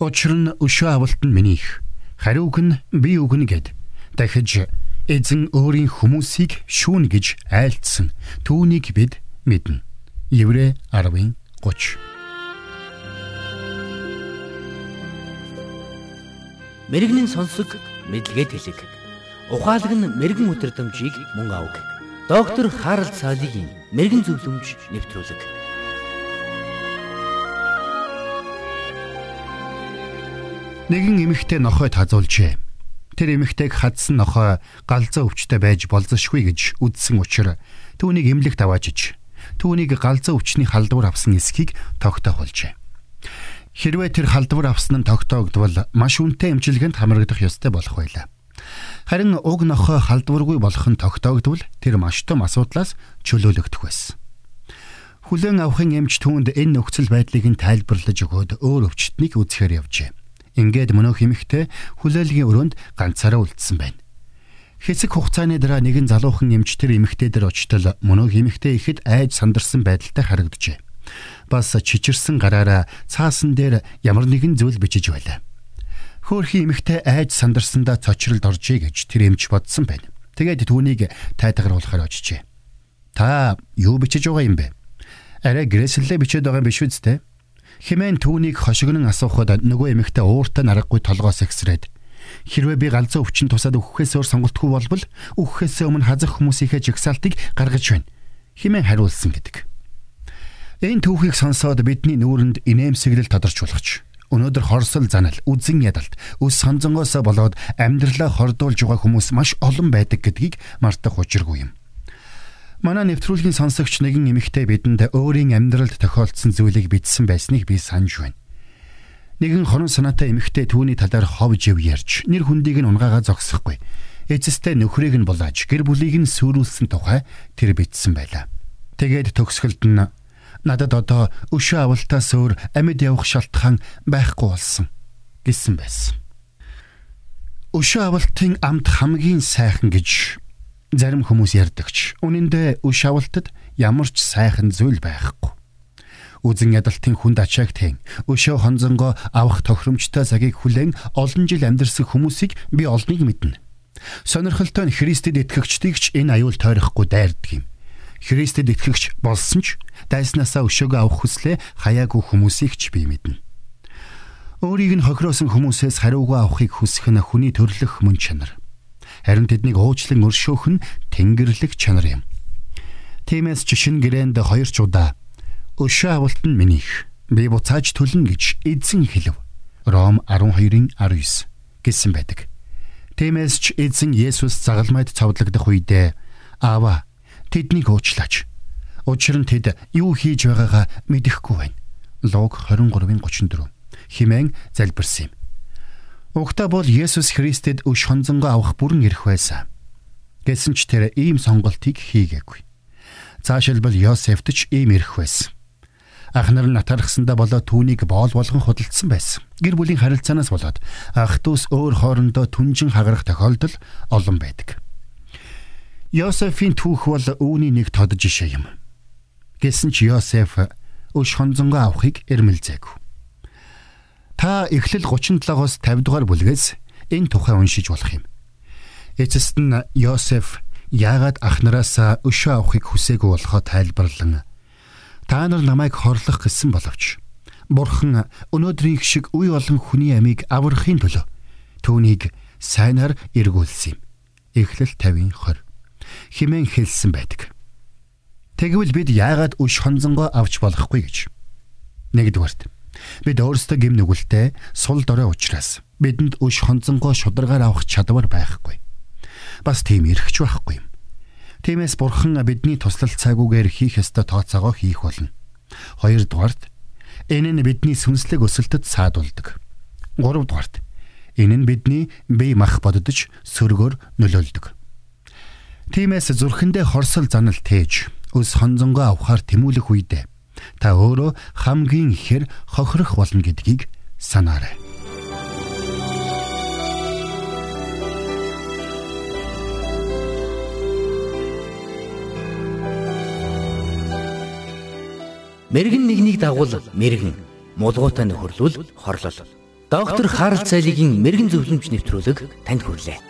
Учир нь өшөө авалт нь минийх. Хариуг нь би үгнэ гэд дахиж эзэн өөрийн хүмүүсийг шүүн гэж айлтсан. Түүнийг бид мэднэ. Еврэ 10-ын 30. Мэргэний сонсог мэдлэгэд хэлэг. Ухаалаг нь мэрэгэн өдрөмжийг мөн авг. Доктор Харалт цаалогийн мэрэгэн зөвлөмж нэвтрүүлэг. Нэгэн эмэгтэй нохой тазуулжээ. Тэр эмэгтэйг хадсан нохой галзуу өвчтэй байж болзошгүй гэж үздсэн учраас түүнийг эмнэлэгт аваачиж түүнийг галзуу өвчний халдвар авсан эсхийг тогтоохолжээ. Хэрвээ тэр халдвар авсан нь тогтоогдвол маш үнэтэй эмчилгээнд хамрагдах ёстой болох байлаа. Харин уг нохой халдваргүй болох нь тогтоогдвол тэр маш том асуудлаас чөлөөлөгдөх байсан. Хүлэн авахын эмч түүнд энэ нөхцөл байдлыг нь тайлбарлаж өгөөд өөр өвчтнийг үзэхээр явжээ. Ингээд мөнөөх эмэгтэй хүлээлгийн өрөөнд ганцаараа үлдсэн байна. Хэсэг хугацааны дараа нэгэн залуухан эмч тэр эмэгтэй дээр очтол мөнөөх эмэгтэй ихэд айж сандарсан байдалтай харагджээ. Бас чичирсэн гараараа цаасан дээр ямар нэгэн зүйл бичиж байлаа. Хөөхий эмэгтэй айж сандарсандаа цочролд оржээ гэж тэр эмч бодсон байна. Тэгээд түүнийг тайтгаруулахаар очжээ. Та юу бичиж байгаа юм бэ? Арай грэслэлээ бичээд байгаа юм биш үсттэй? Химэн түүнийг хошигнон асуухад нөгөө эмэгтэй ууртай наргагүй толгоос ихсрээд хэрвээ би галзуу өвчин тусаад өгөхөөс өөр сонголтгүй болбол өгөхөөс өмнө хазах хүмүүсийнхээ жигсаалтыг гаргаж байна. Химэн хариулсан гэдэг. Энэ түүхийг сонсоод бидний нүүрэнд инээмсэглэл тодорч болгоч. Өнөөдөр хорсол занал, үзэн ядалт, өс санзангоос болоод амьдралаа хордуулж байгаа хүмүүс маш олон байдаг гэдгийг мартах учиргүй юм. Манай нэвтрүүлгийн сонсогч нэгэн эмэгтэй бидэнд өөрийн амьдралд тохиолдсон зүйлийг бичсэн байсныг би санаж байна. Нэгэн хорон санаатай эмэгтэй түүний талаар хов жив ярьж нэр хүндийг нь унгаагаа зогсохгүй. Эцэстээ нөхрийг нь булааж гэр бүлийг нь сүрүүлсэн тухай тэр бичсэн байлаа. Тэгээд төгсгөлд нь надад одоо өшөө авалтаас өөр амьд явах шалтгаан байхгүй болсон гэсэн байсан. Өшөө авалтын амт хамгийн сайхан гэж Зарим хүмүүс ярьдагч үнэн дээр үе шавалтад ямар ч сайхан зүйл байхгүй. Үзэн ядалтын хүнд ачааг тэн өшөө хонзонгоо авах тохиромжтой цагийг хүлээн олон жил амьдарсан хүмүүсийг би олныг мэднэ. Сонирхолтой нь Христэд итгэгчдийг ч энэ аюул тойрохгүй дайрдаг юм. Христэд итгэгч болсон ч дайснаасаа өшөөгөө авах хүслээ хаяагүй хүмүүсийг ч би мэднэ. Өөрийг нь хохироосон хүмүүсээс хариугаа авахыг хүсэх нь хүний төрлөх мөн чанар харин тэднийг уучлан өршөөх нь тэнгэрлэг чанар юм. Тиймээс ч шин гэрээнд хоёр ч удаа өшөө авалт нь минийх би буцааж төлнө гэж эзэн хэлв. Ром 12-ын 19 гэсэн байдаг. Тиймээс ч эзэн Есүс загалмайд цовдлогдох үедээ аава тэднийг уучлаач. Учир нь тэд юу хийж байгаагаа мэдэхгүй байна. Луг 23-ын 34 химэн залбирсан юм. Угтаа бол Есүс Христэд өш хонзонгоо авах бүрэн эрх байсан. Гэсэн ч тэр ийм сонголтыг хийгээгүй. Цаашилбал Йосефт ч ийм эрх байсан. Ах нар нь натархсандаа болоод түүнийг боол болгон худалдсан байсан. Гэр бүлийн харилцаанаас болоод ах дүүс өөр хоорондоо түнжин хагарах тохиолдол олон байдаг. Йосефийн түүх бол үүний нэг тод жишээ юм. Гэсэн ч Йосеф өш хонзонгоо авахыг эрмэлзээгүй. Та Эхлэл 37-оос 50 дугаар бүлгээс энэ тухай уншиж болох юм. Эцэст нь Йосеф яагаад ах нараасаа өшөө авахыг хүсээгүй болохоо тайлбарлан та нар намайг хорлох гэсэн боловч Бурхан өнөөдрийн шиг үе олон хүний амийг аврахын төлөө түүнийг сайнаар эргүүлсэн юм. Эхлэл 50-ын 20 химэн хэлсэн байдаг. Тэгвэл бид яагаад өш хонзонгоо авч болохгүй гэж. Нэгдүгээрт Бид өөрсдөө гим нүгэлтэй сул дорой учраас бидэнд өш хонцонгоо шударгаар авах чадвар байхгүй. Бас тийм эрхч байхгүй юм. Тиймээс бурхан бидний туслал цагуугаар хийх ёстой тооцоогоо хийх болно. Хоёрдугаарт энэ нь бидний сүнслэг өсөлтөд саадуулдаг. Гуравдугаарт энэ нь бидний бие мах боддож сөргөөр нөлөөлдөг. Тиймээс зүрхэндээ хорсол занал тээж өс хонзонгоо авахар тэмүүлэх үедээ та өөрөө хамгийн ихээр хохирох болно гэдгийг санаарай. Мэргэн нэгнийг дагуул мэргэн мулгуутай нөхөрлөл хорлол. Доктор Харалт цайлигийн мэрэгэн зөвлөмж нэвтрүүлэг танд хүрэлээ.